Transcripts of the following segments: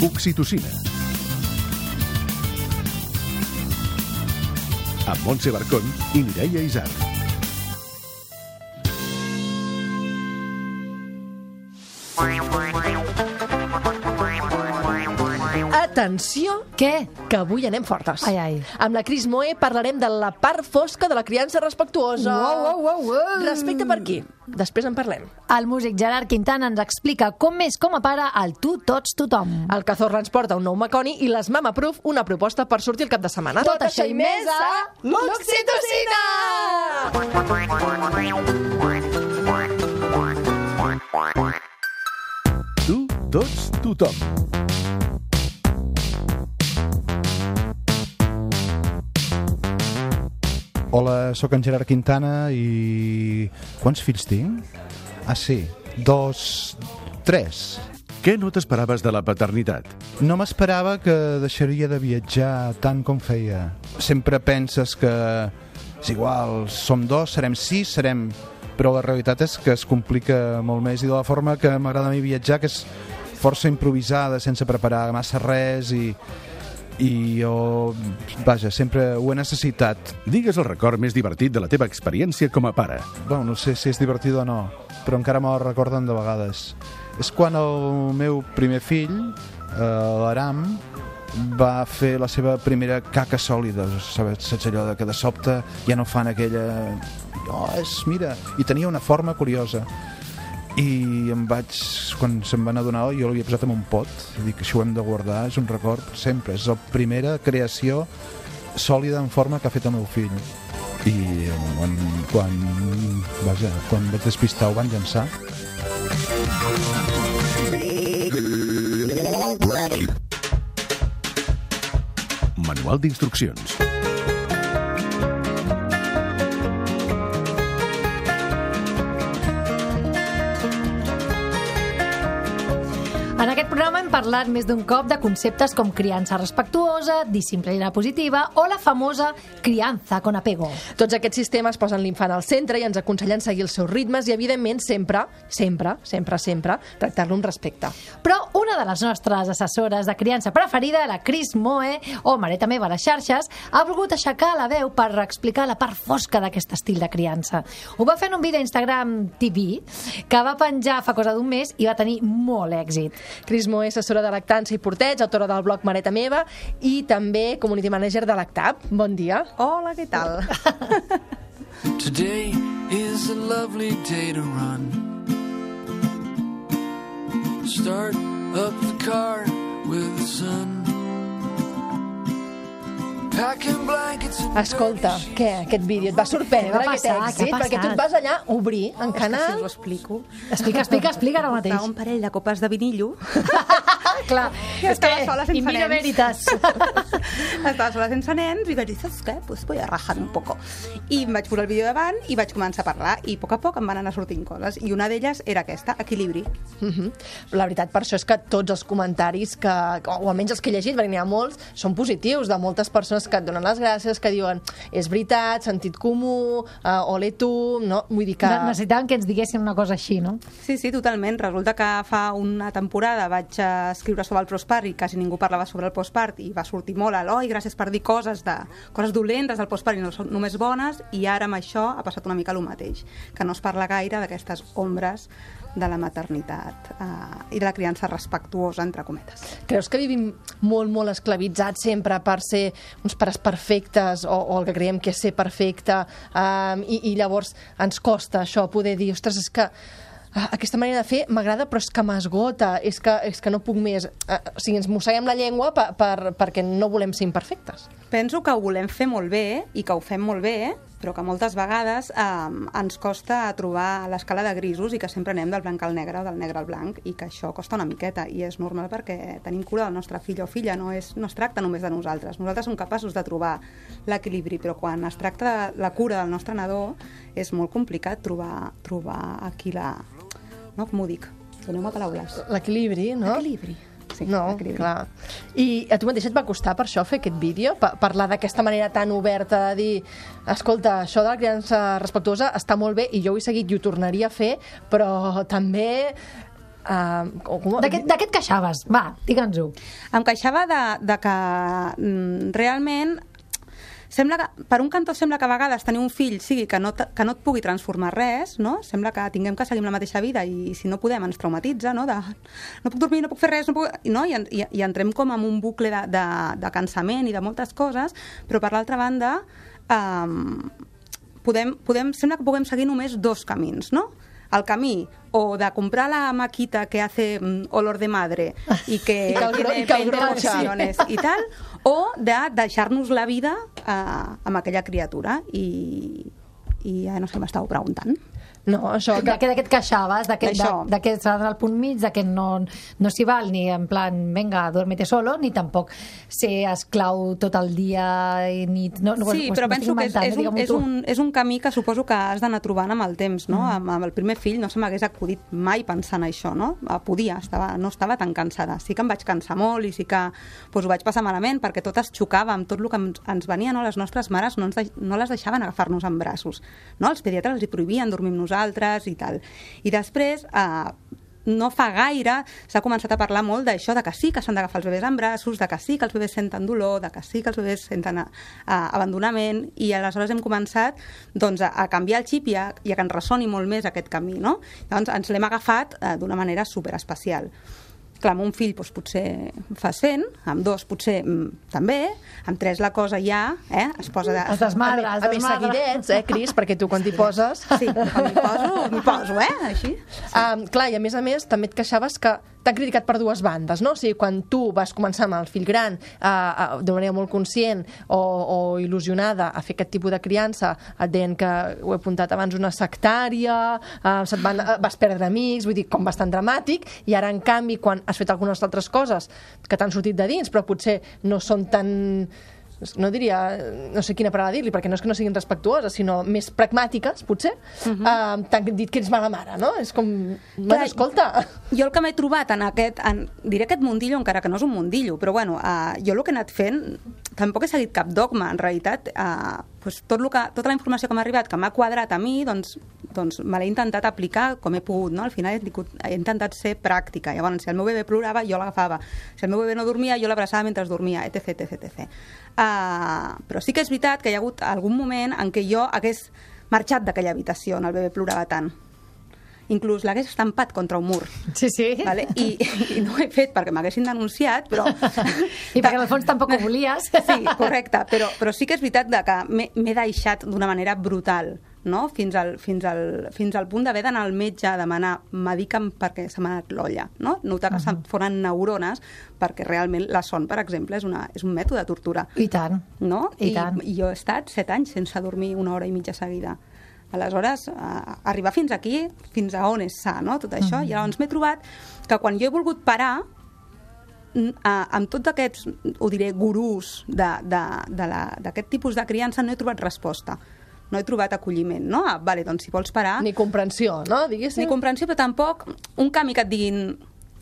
Oxitocina. Amb Montse Barcón i Mireia Isar. Atenció, Què? que avui anem fortes. Ai, ai. Amb la Cris Moe parlarem de la part fosca de la criança respectuosa. Uau, uau, uau, uau. Respecte per qui? Després en parlem. El músic Gerard Quintana ens explica com és com a pare el tu, tots, tothom. El Cazorla ens porta un nou Maconi i les Mama Proof una proposta per sortir el cap de setmana. Tot això i més a l'Oxitocina! Tu, tots, tothom. Hola, sóc en Gerard Quintana i... Quants fills tinc? Ah, sí, dos... tres. Què no t'esperaves de la paternitat? No m'esperava que deixaria de viatjar tant com feia. Sempre penses que és igual, som dos, serem sis, serem... Però la realitat és que es complica molt més i de la forma que m'agrada a mi viatjar, que és força improvisada, sense preparar massa res i, i jo, vaja, sempre ho he necessitat. Digues el record més divertit de la teva experiència com a pare. Bueno, no sé si és divertit o no, però encara me'l recorden de vegades. És quan el meu primer fill, eh, l'Aram, va fer la seva primera caca sòlida, saps, saps allò de que de sobte ja no fan aquella... Oh, és, mira, i tenia una forma curiosa. I em vaig, quan se'm van adonar, jo l'havia posat en un pot, i dic, això ho hem de guardar, és un record sempre, és la primera creació sòlida en forma que ha fet el meu fill. I quan, quan, vaja, quan vaig despistar ho van llançar. Manual d'instruccions. Aquest programa hem parlat més d'un cop de conceptes com criança respectuosa, disciplina positiva o la famosa crianza con apego. Tots aquests sistemes posen l'infant al centre i ens aconsellen seguir els seus ritmes i, evidentment, sempre, sempre, sempre, sempre, tractar-lo amb respecte. Però una de les nostres assessores de criança preferida, la Cris Moe, o mareta meva a les xarxes, ha volgut aixecar la veu per explicar la part fosca d'aquest estil de criança. Ho va fer en un vídeo a Instagram TV que va penjar fa cosa d'un mes i va tenir molt èxit. Cris Moe, assessora de lactància i porteig, autora del blog Mareta Meva i també community manager de Lactab. Bon dia. Hola, què tal? Today is a lovely day to run. Start up the car with the sun. Escolta, què, aquest vídeo? Et va sorprendre va aquest passar? Què èxit? Perquè tu et vas allà obrir en És que si canal... us ho explico. Explica, explica, explica ara mateix. Portar un parell de copes de vinillo. Clar, Que estava sola sense nens. veritas. Estava sola sense nens i vaig dir, saps què? Pues voy a rajar un poco. I em vaig posar el vídeo davant i vaig començar a parlar i a poc a poc em van anar sortint coses. I una d'elles era aquesta, equilibri. Mhm. La veritat, per això és que tots els comentaris, que, o almenys els que he llegit, perquè n'hi ha molts, són positius, de moltes persones que et donen les gràcies, que diuen és veritat, sentit comú, uh, ole tu, no? Vull dir que... Ne- Necessitàvem que ens diguessin una cosa així, no? Sí, sí, totalment. Resulta que fa una temporada vaig eh, escriure sobre el postpart i quasi ningú parlava sobre el postpart i va sortir molt a l'oi, gràcies per dir coses de coses dolentes del postpart i no són només bones i ara amb això ha passat una mica el mateix, que no es parla gaire d'aquestes ombres de la maternitat eh, i de la criança respectuosa, entre cometes. Creus que vivim molt, molt esclavitzats sempre per ser uns pares perfectes o, o el que creiem que és ser perfecte um, i, i llavors ens costa això poder dir, ostres, és que ah, aquesta manera de fer m'agrada però és que m'esgota, és, que, és que no puc més. Uh, o sigui, ens mosseguem la llengua per, per, perquè no volem ser imperfectes. Penso que ho volem fer molt bé i que ho fem molt bé, però que moltes vegades eh, ens costa trobar l'escala de grisos i que sempre anem del blanc al negre o del negre al blanc i que això costa una miqueta i és normal perquè tenim cura del nostre fill o filla, no, és, no es tracta només de nosaltres. Nosaltres som capaços de trobar l'equilibri, però quan es tracta de la cura del nostre nadó és molt complicat trobar, trobar aquí la... No, com ho dic? Doneu-me paraules. L'equilibri, no? Equilibri. Sí, no, clar. I a tu mateix et va costar per això fer aquest vídeo? Pa parlar d'aquesta manera tan oberta de dir escolta, això de la criança respectuosa està molt bé i jo ho he seguit i ho tornaria a fer, però també Uh, com, De què, de què et queixaves? Va, digue'ns-ho. Em queixava de, de que mm, realment sembla que, per un cantó sembla que a vegades tenir un fill sigui que no, que no et pugui transformar res, no? Sembla que tinguem que seguir la mateixa vida i si no podem ens traumatitza, no? De, no puc dormir, no puc fer res, no puc... No? I, i, I entrem com en un bucle de, de, de cansament i de moltes coses, però per l'altra banda um, podem, podem, sembla que puguem seguir només dos camins, no? El camí o de comprar la maquita que hace mm, olor de madre i que, gro- tiene i que el 20 gronxa. versiones i tal, o de deixar-nos la vida eh, amb aquella criatura i, i ja no sé, m'estàu preguntant. No, això... De de? De de, Això. de què s'ha d'anar al punt mig, de no, no s'hi val ni en plan, venga, duérmete solo, ni tampoc ser esclau tot el dia i nit. No, no, Sí, però penso que és, inventant, és, eh? un, és, un, és un camí que suposo que has d'anar trobant amb el temps, no? Mm. Amb, amb el primer fill no se m'hagués acudit mai pensant això, no? Eh, Podia, estava, no estava tan cansada. Sí que em vaig cansar molt i sí que doncs, ho vaig passar malament perquè tot es xocava amb tot el que ens, venia, no? Les nostres mares no, ens, deix- no les deixaven agafar-nos en braços, no? Els pediatres els hi prohibien dormir amb nosaltres i tal. I després, eh, no fa gaire s'ha començat a parlar molt d'això, de que sí que s'han d'agafar els bebès en braços, de que sí que els bebès senten dolor, de que sí que els bebès senten a, a, abandonament, i aleshores hem començat doncs, a, a canviar el xip i a, i a que ens ressoni molt més aquest camí. No? Llavors ens l'hem agafat eh, d'una manera superespecial. Clar, amb un fill doncs, potser fa 100, amb dos potser mm, també, amb tres la cosa ja eh, es posa de... Es desmadra, es més- a més desmadra. seguidets, eh, Cris, perquè tu quan t'hi poses... Sí, quan m'hi poso, m'hi poso, eh, així. Um, clar, i a més a més també et queixaves que t'han criticat per dues bandes, no? O sigui, quan tu vas començar amb el fill gran uh, uh, de manera molt conscient o, o il·lusionada a fer aquest tipus de criança, et deien que, ho he apuntat abans, una sectària, uh, se't van, uh, vas perdre amics, vull dir, com bastant dramàtic, i ara, en canvi, quan has fet algunes altres coses que t'han sortit de dins, però potser no són tan no diria, no sé quina paraula dir-li, perquè no és que no siguin respectuoses, sinó més pragmàtiques, potser, uh -huh. uh, t'han dit que ets mala mare, no? És com, bueno, Clar, escolta... Jo el que m'he trobat en aquest, en, diré aquest mundillo, encara que no és un mundillo, però bueno, uh, jo el que he anat fent, tampoc he seguit cap dogma, en realitat, uh, pues tot que, tota la informació que m'ha arribat, que m'ha quadrat a mi, doncs, doncs me l'he intentat aplicar com he pogut, no? Al final he, tingut- he intentat ser pràctica. Llavors, si el meu bebè plorava, jo l'agafava. Si el meu bebè no dormia, jo l'abraçava mentre dormia, etc, etc, etc. Uh, però sí que és veritat que hi ha hagut algun moment en què jo hagués marxat d'aquella habitació on el bebè plorava tant. Inclús l'hagués estampat contra un mur. Sí, sí. Vale? I, I no ho he fet perquè m'haguessin denunciat, però... I perquè en el fons tampoc ho volies. Sí, correcte, però, però sí que és veritat que m'he deixat d'una manera brutal, no? fins, al, fins, al, fins al punt d'haver d'anar al metge a demanar medica'm perquè se m'ha anat l'olla, no? notar que uh -huh. se'n foren neurones perquè realment la son, per exemple, és, una, és un mètode de tortura. I tant. No? I tant. I jo he estat set anys sense dormir una hora i mitja seguida. Aleshores, eh, arribar fins aquí, fins a on és sa, no? tot això, i llavors m'he trobat que quan jo he volgut parar, eh, amb tots aquests, ho diré, gurús de- de- de la- d'aquest tipus de criança no he trobat resposta. No he trobat acolliment, no? Ah, vale, doncs si vols parar... Ni comprensió, no? Diguéssim. Ni comprensió, però tampoc un camí que et diguin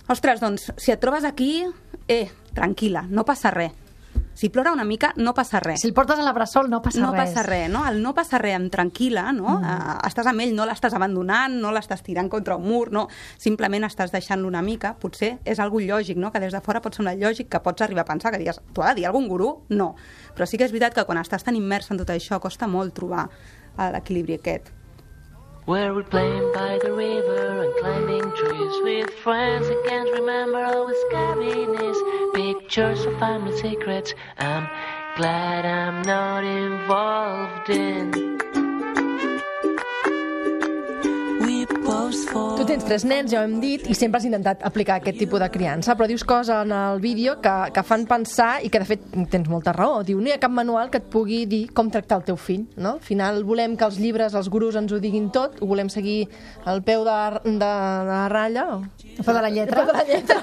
ostres, doncs, si et trobes aquí, eh, tranquil·la, no passa res. Si plora una mica, no passa res. Si el portes a la bressol no passa no res. passa res, no? El no passa res amb tranquil·la, no? Mm. Uh, estàs amb ell, no l'estàs abandonant, no l'estàs tirant contra un mur, no? Simplement estàs deixant-lo una mica. Potser és algo lògic, no? Que des de fora pot semblar lògic, que pots arribar a pensar que digues, t'ho ha de dir algun gurú? No. Però sí que és veritat que quan estàs tan immers en tot això costa molt trobar eh, l'equilibri aquest. Where we playing by the river and climbing trees with friends. I can't remember all the scariness, pictures of family secrets. I'm glad I'm not involved in. Tu tens tres nens, ja ho hem dit, i sempre has intentat aplicar aquest tipus de criança, però dius coses en el vídeo que, que fan pensar i que, de fet, tens molta raó. Diu, no hi ha cap manual que et pugui dir com tractar el teu fill, no? Al final volem que els llibres, els gurus ens ho diguin tot, ho volem seguir al peu de, de, de la ratlla. o- peu de la lletra. Peu de la lletra.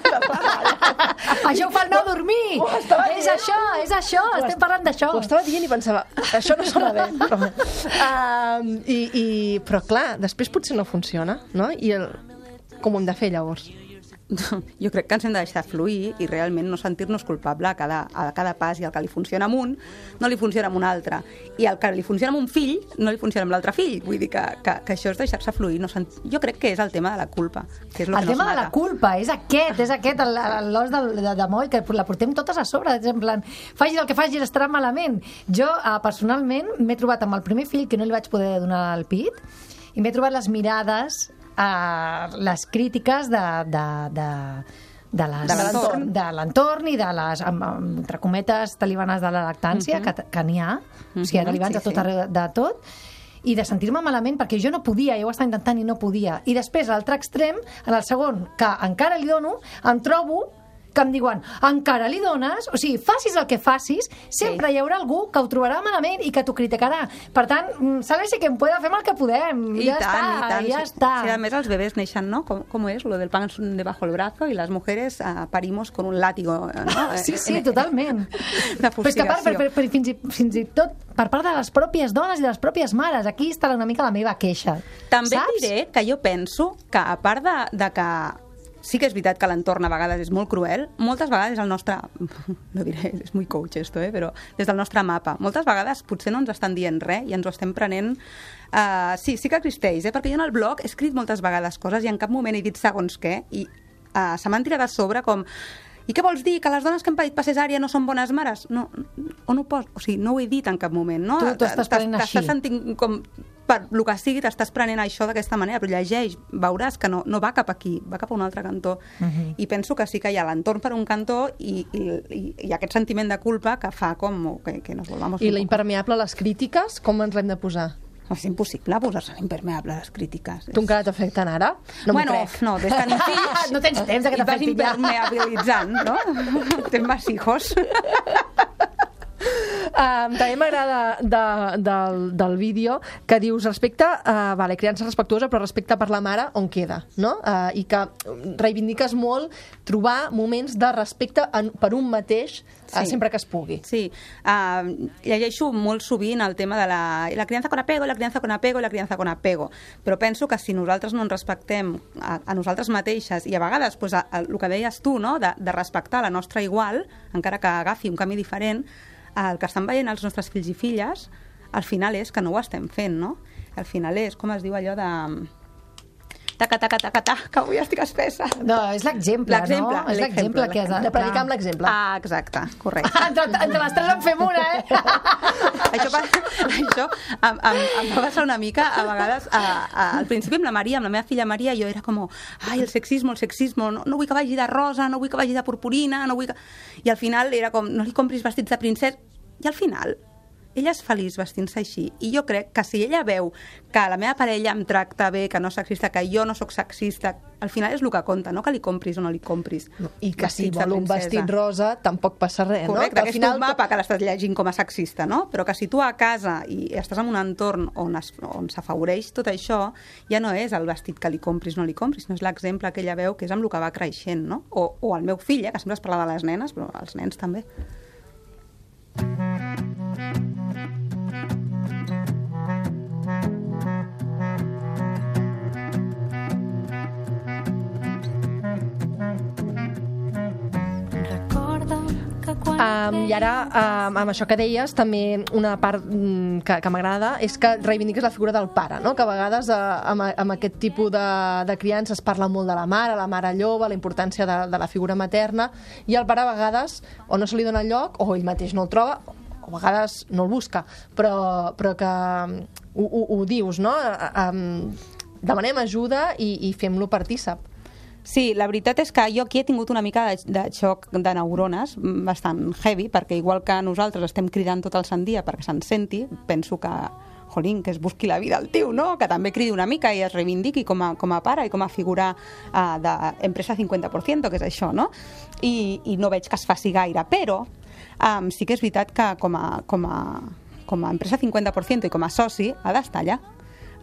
això ho fa el no dormir! Estava És dient. això, és això, estem parlant d'això. Ho estava dient i pensava, això no sona bé. Però, um, i, i, però clar, després potser no funciona, no? I el, com ho hem de fer llavors? jo crec que ens hem de deixar fluir i realment no sentir-nos culpable a cada, a cada pas i el que li funciona amb un no li funciona amb un altre i el que li funciona amb un fill no li funciona amb l'altre fill vull dir que, que, que això és deixar-se fluir no sent... jo crec que és el tema de la culpa que és lo El que tema no de la culpa és aquest, és aquest, el- el- l'os de, de, de moll, que la portem totes a sobre, en plan, facis el que facis, estarà malament. Jo, eh, personalment, m'he trobat amb el primer fill que no li vaig poder donar el pit, i m'he trobat les mirades, eh, les crítiques de, de, de, de l'entorn. i de les, amb, amb, entre cometes, talibanes de la lactància, que, que n'hi ha, o sigui, Mhm, talibans sí, a tot sí. arreu de, de tot, i de sentir-me malament perquè jo no podia, jo ho estava intentant i no podia. I després, a l'altre extrem, en el segon, que encara li dono, em trobo que em diuen, encara li dones? O sigui, facis el que facis, sempre hi haurà algú que ho trobarà malament i que t'ho criticarà. Per tant, mm, sálvese quien pueda, fem el que podem. I ja tant, està, i tant. ja Sí, està. Sí, a més, els bebès neixen, ¿no? Com, com és? Lo del pan debajo del brazo y las mujeres uh, parimos con un látigo, ¿no? Sí, sí, En- totalment. Però és que part, per, per, per, fins, i, fins i tot per part de les pròpies dones i de les pròpies mares. Aquí està una mica la meva queixa. També Saps? diré que jo penso que, a part de, de que sí que és veritat que l'entorn a vegades és molt cruel, moltes vegades el nostre... No diré, és muy coach esto, eh? però des del nostre mapa. Moltes vegades potser no ens estan dient res i ens ho estem prenent... Uh, sí, sí que existeix, eh? perquè jo en el blog he escrit moltes vegades coses i en cap moment he dit segons què i uh, se m'han tirat a sobre com i què vols dir? Que les dones que han parit per cesària no són bones mares? No, on ho poso? O sigui, no ho he dit en cap moment, no? Tu- tu estàs prenent així. T'estàs sentint com per el que sigui, t'estàs prenent això d'aquesta manera, però llegeix, veuràs que no, no va cap aquí, va cap a un altre cantó. Mhm. I penso que sí que hi ha l'entorn per un cantó i, i, i, i aquest sentiment de culpa que fa com que, que nos volvamos... I la impermeable a les crítiques, com ens l'hem de posar? És impossible posar-se impermeable a les crítiques. Tu encara t'afecten ara? No bueno, no, des que tenim fills... No tens temps de que i vas t'afectin ja. impermeabilitzant, no? Tens más hijos. Um, també m'agrada de, del, del vídeo que dius respecte, uh, vale, criança respectuosa, però respecte per la mare on queda, no? Uh, I que reivindiques molt trobar moments de respecte en, per un mateix uh, Sí. sempre que es pugui. Sí, uh, llegeixo molt sovint el tema de la, la criança con apego, la criança con apego la criança con apego, però penso que si nosaltres no ens respectem a, a nosaltres mateixes i a vegades pues, a, a, el que deies tu, no? de, de respectar la nostra igual, encara que agafi un camí diferent, el que estan veient els nostres fills i filles, al final és que no ho estem fent, no? Al final és, com es diu allò de... Taca, taca, taca, taca, que avui estic espessa. No, és l'exemple, no? És l'exemple l'exemple, que has de... De predicar amb l'exemple. Ah, exacte, correcte. Entre, entre les tres en fem una, eh? això, pa- això em, em, em va passar una mica a vegades a, a, al principi amb la Maria, amb la meva filla Maria jo era com, ai, el sexismo, el sexismo no, no vull que vagi de rosa, no vull que vagi de purpurina no vull que... i al final era com no li compris vestits de princesa i al final ella és feliç vestint-se així i jo crec que si ella veu que la meva parella em tracta bé, que no és sexista que jo no sóc sexista, al final és el que compta no que li compris o no li compris I que si vol un vestit rosa tampoc passa res, Correcte, no? que és un mapa que l'estàs llegint com a sexista, no? Però que si tu a casa i estàs en un entorn on es- on s'afavoreix tot això, ja no és el vestit que li compris o no li compris, no és l'exemple que ella veu que és amb el que va creixent, no? O, o el meu fill, eh, que sempre es parla de les nenes, però els nens també. Um, I ara, um, amb això que deies, també una part um, que, que m'agrada és que reivindiques la figura del pare, no? que a vegades uh, amb, amb aquest tipus de, de criança es parla molt de la mare, la mare llova, la importància de, de la figura materna, i el pare a vegades o no se li dona lloc o ell mateix no el troba, o a vegades no el busca, però, però que um, ho, ho, ho dius, no? Um, demanem ajuda i, i fem-lo partícip. Sí, la veritat és que jo aquí he tingut una mica de, de xoc de neurones mm, bastant heavy, perquè igual que nosaltres estem cridant tot el sant dia perquè se'n senti, penso que jolín, que es busqui la vida al tio, no? que també cridi una mica i es reivindiqui com a, com a pare i com a figura uh, d'empresa 50%, que és això, no? I, I no veig que es faci gaire, però um, sí que és veritat que com a, com a, com a empresa 50% i com a soci ha d'estar allà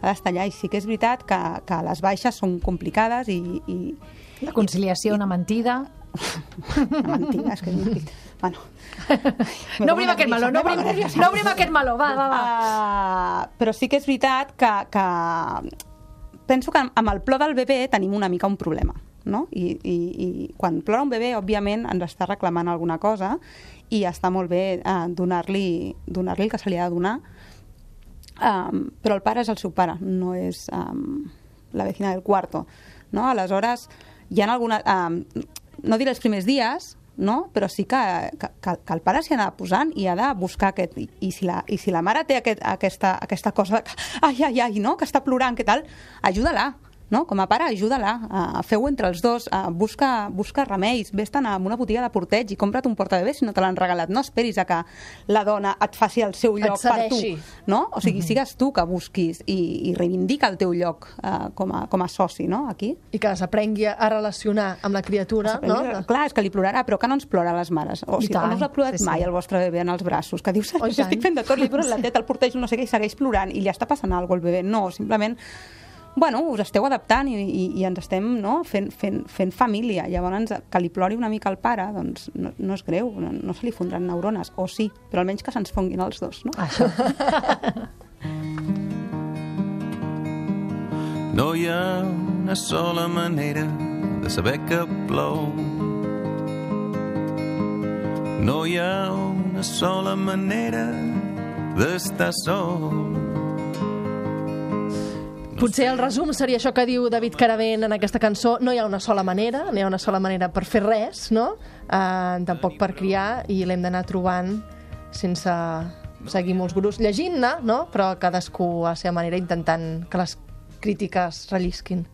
ha d'estar allà. I sí que és veritat que, que les baixes són complicades i, i La conciliació, una mentida... una mentida, és que bueno, No obrim aquest meló, no obrim, no obrim aquest meló, va, va, va. Uh, però sí que és veritat que, que penso que amb el plor del bebè tenim una mica un problema no? I, i, i quan plora un bebè, òbviament, ens està reclamant alguna cosa i està molt bé eh, donar-li donar el que se li ha de donar, um, però el pare és el seu pare, no és um, la vecina del cuarto. No? Aleshores, hi ha alguna... Um, no diré els primers dies, no? però sí que, que, que, el pare s'hi ha d'anar posant i ha de buscar aquest... I, i, si, la, I si la mare té aquest, aquesta, aquesta cosa que, ai, ai, ai, no? que està plorant, que tal, ajuda-la, no? Com a pare, ajuda-la, uh, feu entre els dos, uh, busca, busca remeis, vés-te'n a una botiga de porteig i compra't un portabebè si no te l'han regalat. No esperis a que la dona et faci el seu lloc per tu. No? O sigui, sigues tu que busquis i, i reivindica el teu lloc uh, com, a, com a soci, no?, aquí. I que s'aprengui a relacionar amb la criatura, no? Clar, és que li plorarà, però que no ens plora a les mares. O sigui, no us ha plorat sí, sí. mai el vostre bebè en els braços, que dius, Oh, estic fent de tot, li dones la teta, el porteig, no sé què, i segueix plorant, i li està passant alguna cosa al bebè. No, simplement bueno, us esteu adaptant i, i, i ens estem no, fent, fent, fent família. Llavors, que li plori una mica al pare, doncs no, no és greu, no, no se li fondran neurones, o sí, però almenys que se'ns fonguin els dos, no? Això. No hi ha una sola manera de saber que plou. No hi ha una sola manera d'estar sol. Potser el resum seria això que diu David Caravent en aquesta cançó. No hi ha una sola manera, no hi ha una sola manera per fer res, no? Uh, tampoc per criar, i l'hem d'anar trobant sense seguir molts gurus, llegint-ne, no? Però cadascú a la seva manera intentant que les crítiques rellisquin.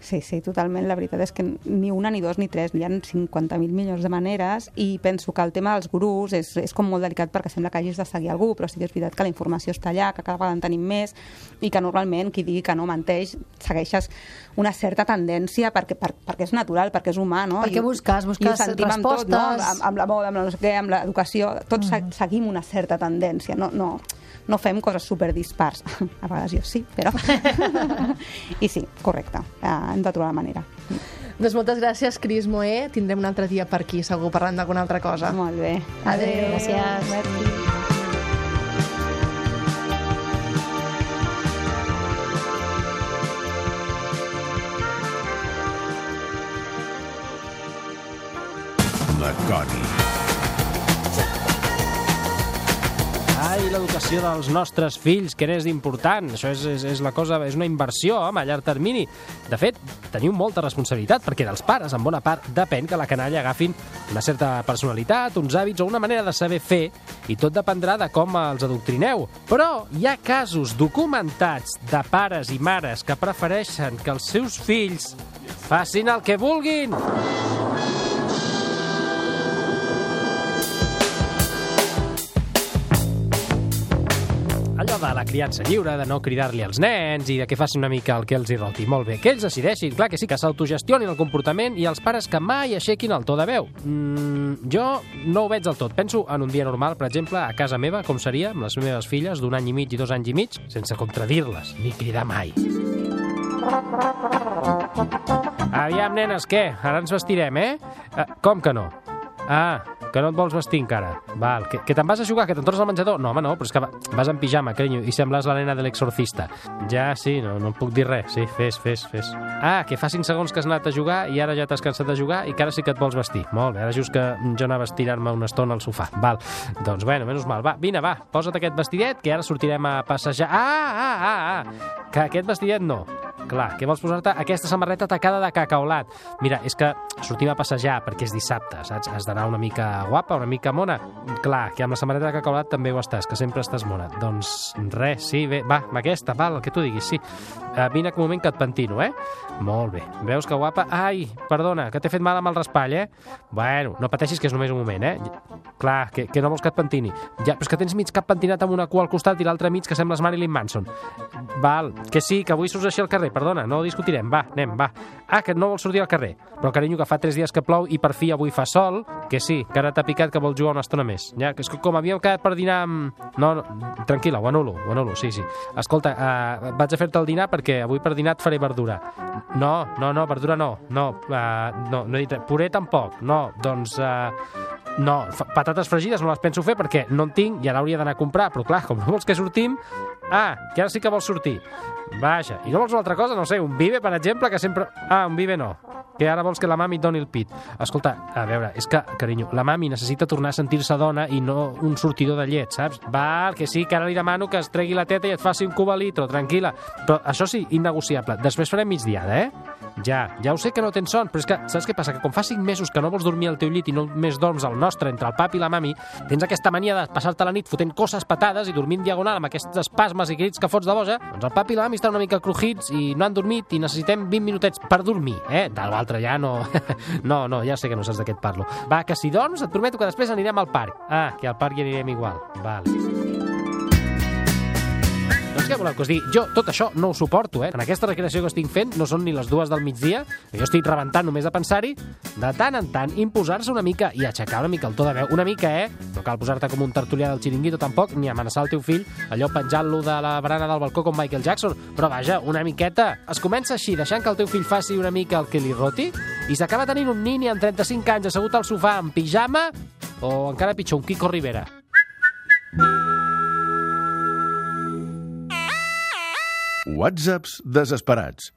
Sí, sí, totalment. La veritat és que ni una, ni dos, ni tres, hi ha 50.000 milions de maneres i penso que el tema dels gurús és, és com molt delicat perquè sembla que hagis de seguir algú, però sí que és veritat que la informació està allà, que cada vegada en tenim més i que normalment qui digui que no menteix segueixes una certa tendència perquè, per, perquè és natural, perquè és humà, no? Perquè I busques- busques i sentim amb tot, no? respostes. Amb, amb la moda, amb la no sé què, amb l'educació, tots mm. seguim una certa tendència, no, no, no fem coses super dispars. A vegades jo sí, però... I sí, correcte, uh, hem de trobar la manera. Doncs moltes gràcies, Cris Moé. Tindrem un altre dia per aquí, segur, parlant d'alguna altra cosa. Molt bé. Adéu. Gràcies. Merci. La Coni. Ai, l'educació dels nostres fills, que n'és important. Això és, és, és la cosa, és una inversió, home, a llarg termini. De fet, teniu molta responsabilitat, perquè dels pares, en bona part, depèn que la canalla agafin una certa personalitat, uns hàbits o una manera de saber fer, i tot dependrà de com els adoctrineu. Però hi ha casos documentats de pares i mares que prefereixen que els seus fills facin el que vulguin. De la criança lliure, de no cridar-li als nens i de que facin una mica el que els hi roti. Molt bé, que ells decideixin, clar que sí, que s'autogestionin el comportament i els pares que mai aixequin el to de veu. Mm, jo no ho veig del tot. Penso en un dia normal, per exemple, a casa meva, com seria, amb les meves filles d'un any i mig i dos anys i mig, sense contradir-les, ni cridar mai. Aviam, nenes, què? Ara ens vestirem, eh? eh com que no? Ah, que no et vols vestir encara. Val, que, que te'n vas a jugar, que te'n tornes al menjador? No, home, no, però és que va, vas en pijama, carinyo, i sembles la nena de l'exorcista. Ja, sí, no, no puc dir res. Sí, fes, fes, fes. Ah, que fa 5 segons que has anat a jugar i ara ja t'has cansat de jugar i que ara sí que et vols vestir. Molt bé, ara just que jo anava a estirar-me una estona al sofà. Val, doncs bueno, menys mal. Va, vine, va, posa't aquest vestidet, que ara sortirem a passejar. Ah, ah, ah, ah, que aquest vestidet no. Clar, que vols posar-te aquesta samarreta tacada de cacaolat. Mira, és que sortim a passejar perquè és dissabte, saps? Has d'anar una mica guapa, una mica mona. Clar, que amb la samarreta de cacaolat també ho estàs, que sempre estàs mona. Doncs res, sí, bé, va, amb aquesta, val, el que tu diguis, sí. Uh, vine un moment que et pentino, eh? Molt bé. Veus que guapa? Ai, perdona, que t'he fet mal amb el raspall, eh? Bueno, no pateixis que és només un moment, eh? Clar, que, que no vols que et pentini. Ja, però és que tens mig cap pentinat amb una cua al costat i l'altre mig que sembles Marilyn Manson. Val, que sí, que avui surts així al carrer, perdona, no discutirem, va, anem, va. Ah, que no vols sortir al carrer. Però, carinyo, que fa tres dies que plou i per fi avui fa sol, que sí, que ara t'ha picat que vol jugar una estona més. Ja, que és que com havíem quedat per dinar amb... No, no, tranquil·la, ho anulo, ho anulo, sí, sí. Escolta, uh, vaig a fer-te el dinar perquè avui per dinar et faré verdura. No, no, no, verdura no, no, uh, no, no he dit. Puré tampoc, no, doncs... Uh, no, patates fregides no les penso fer perquè no en tinc i ara hauria d'anar a comprar, però clar, com no vols que sortim... Ah, que ara sí que vols sortir. Vaja, i no vols una altra cosa? No sé, un bibe, per exemple, que sempre... Ah, un bibe no, que ara vols que la mami et doni el pit. Escolta, a veure, és que, carinyo, la mami necessita tornar a sentir-se dona i no un sortidor de llet, saps? Val, que sí, que ara li demano que es tregui la teta i et faci un cub a litro, tranquil·la. Però això sí, innegociable. Després farem migdiada, eh? Ja, ja ho sé que no tens son, però és que saps què passa? Que com fa 5 mesos que no vols dormir al teu llit i no més dorms al nostre, entre el papi i la mami, tens aquesta mania de passar-te la nit fotent coses patades i dormint diagonal amb aquests espasmes i crits que fots de boja, doncs el papi i la mami estan una mica crujits i no han dormit i necessitem 20 minutets per dormir, eh? De l'altre ja no... no, no, ja sé que no saps et parlo. Va, que si dorms, et prometo que després anirem al parc. Ah, que al parc hi anirem igual. Vale. Què voleu que us digui? Jo tot això no ho suporto, eh? En aquesta recreació que estic fent no són ni les dues del migdia, jo estic rebentant només de pensar-hi, de tant en tant imposar-se una mica i aixecar una mica el to de veu, una mica, eh? No cal posar-te com un tertulià del xiringuito tampoc, ni amenaçar el teu fill, allò penjant-lo de la barana del balcó com Michael Jackson, però vaja, una miqueta. Es comença així, deixant que el teu fill faci una mica el que li roti, i s'acaba tenint un nini amb 35 anys assegut al sofà en pijama, o encara pitjor, un Kiko Rivera. Whatsapps desesperats.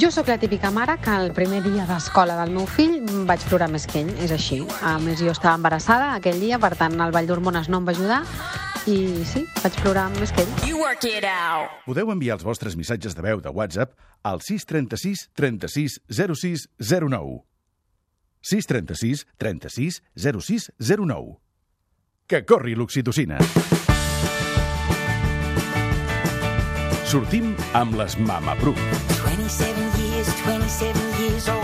Jo sóc la típica mare que el primer dia d'escola del meu fill vaig plorar més que ell, és així. A més, jo estava embarassada aquell dia, per tant, el ball d'hormones no em va ajudar i sí, vaig plorar més que ell. Podeu enviar els vostres missatges de veu de WhatsApp al 636 36 06 09. 636 36 06 09. Que corri l'oxitocina. Sortim amb les Mama Proof. 27 years, 27 years old.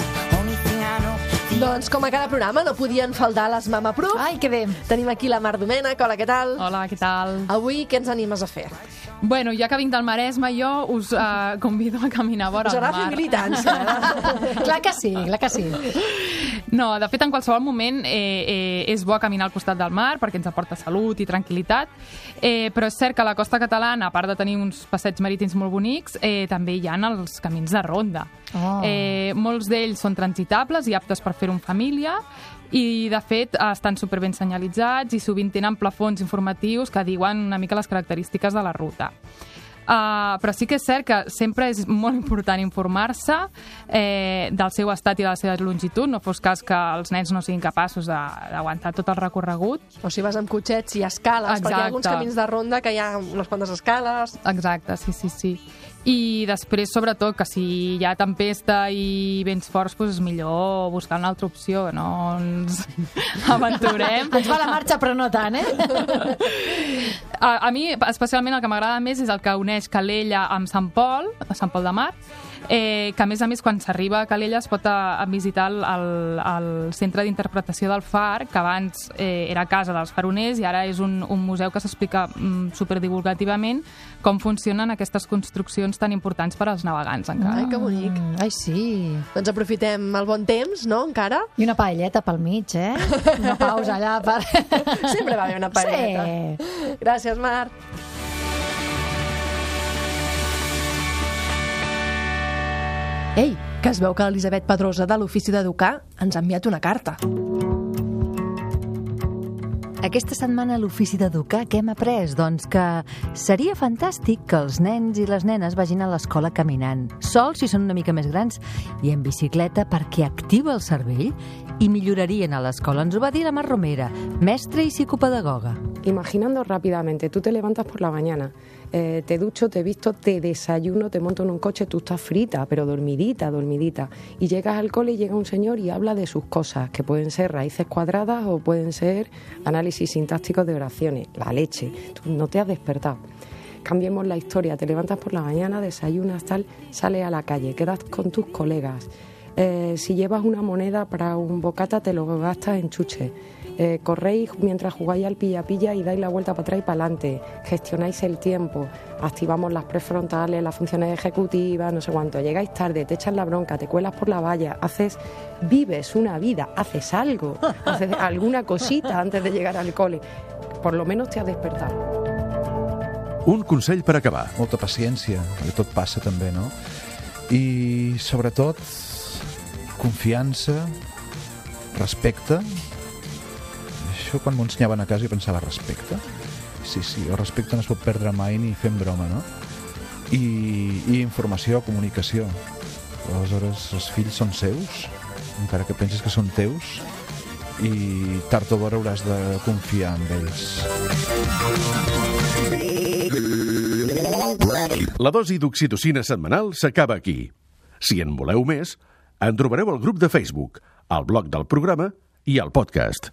Doncs com a cada programa no podien faltar les Mama Proof. Ai, que bé. Tenim aquí la Mar Domènech. Hola, què tal? Hola, què tal? Avui què ens animes a fer? Bueno, ja que vinc del Maresme, jo us uh, convido a caminar vora Us el agrada mar. fer militància, eh? clar que sí, clar que sí. No, de fet, en qualsevol moment eh, eh, és bo caminar al costat del mar perquè ens aporta salut i tranquil·litat, eh, però és cert que a la costa catalana, a part de tenir uns passeigs marítims molt bonics, eh, també hi ha els camins de ronda. Oh. Eh, molts d'ells són transitables i aptes per fer-ho en família, i de fet estan super ben senyalitzats i sovint tenen plafons informatius que diuen una mica les característiques de la ruta. Uh, però sí que és cert que sempre és molt important informar-se eh, del seu estat i de la seva longitud, no fos cas que els nens no siguin capaços d'aguantar tot el recorregut. O si vas amb cotxets i escales, perquè hi ha alguns Exacte. camins de ronda que hi ha unes quantes escales. Exacte, sí, sí, sí. I després, sobretot, que si hi ha tempesta i vents forts, doncs és millor buscar una altra opció, no ens aventurem. Ens va la marxa, però no tant, eh? A, a mi, especialment, el que m'agrada més és el que uneix Calella amb Sant Pol, a Sant Pol de Mar, eh, que a més a més quan s'arriba a Calella es pot a, a visitar el, el, el centre d'interpretació del far, que abans eh, era casa dels faroners i ara és un, un museu que s'explica mm, superdivulgativament com funcionen aquestes construccions tan importants per als navegants encara. Ai, que bonic. Mm, ai, sí. Doncs aprofitem el bon temps, no, encara? I una paelleta pel mig, eh? Una pausa allà per... Sempre va haver una paelleta. Sí. Gràcies, Mar. Ei, que es veu que l'Elisabet Pedrosa de l'Ofici d'Educar ens ha enviat una carta. Aquesta setmana a l'Ofici d'Educar què hem après? Doncs que seria fantàstic que els nens i les nenes vagin a l'escola caminant, sols si són una mica més grans, i en bicicleta perquè activa el cervell i millorarien a l'escola. Ens ho va dir la Mar Romera, mestra i psicopedagoga. Imaginando rápidamente, tú te levantas por la mañana, eh, te ducho, te visto, te desayuno, te monto en un coche, tú estás frita, pero dormidita, dormidita. Y llegas al cole y llega un señor y habla de sus cosas, que pueden ser raíces cuadradas o pueden ser análisis sintácticos de oraciones. La leche, tú no te has despertado. Cambiemos la historia, te levantas por la mañana, desayunas, tal, sales a la calle, quedas con tus colegas. Eh, si llevas una moneda para un bocata, te lo gastas en chuche. Eh, corréis mientras jugáis al pilla-pilla y dais la vuelta para atrás y para adelante. Gestionáis el tiempo, activamos las prefrontales, las funciones ejecutivas, no sé cuánto. Llegáis tarde, te echas la bronca, te cuelas por la valla, haces, vives una vida, haces algo, haces alguna cosita antes de llegar al cole. Por lo menos te has despertado. Un consell per acabar. Molta paciència, perquè tot passa també, no? i sobretot confiança, respecte. Això quan m'ho ensenyaven a casa jo pensava respecte. Sí, sí, el respecte no es pot perdre mai ni fent broma, no? I, i informació, comunicació. Aleshores, els fills són seus, encara que pensis que són teus, i tard o d'hora hauràs de confiar en ells. La dosi d'oxitocina setmanal s'acaba aquí. Si en voleu més, en trobareu al grup de Facebook, al blog del programa i al podcast.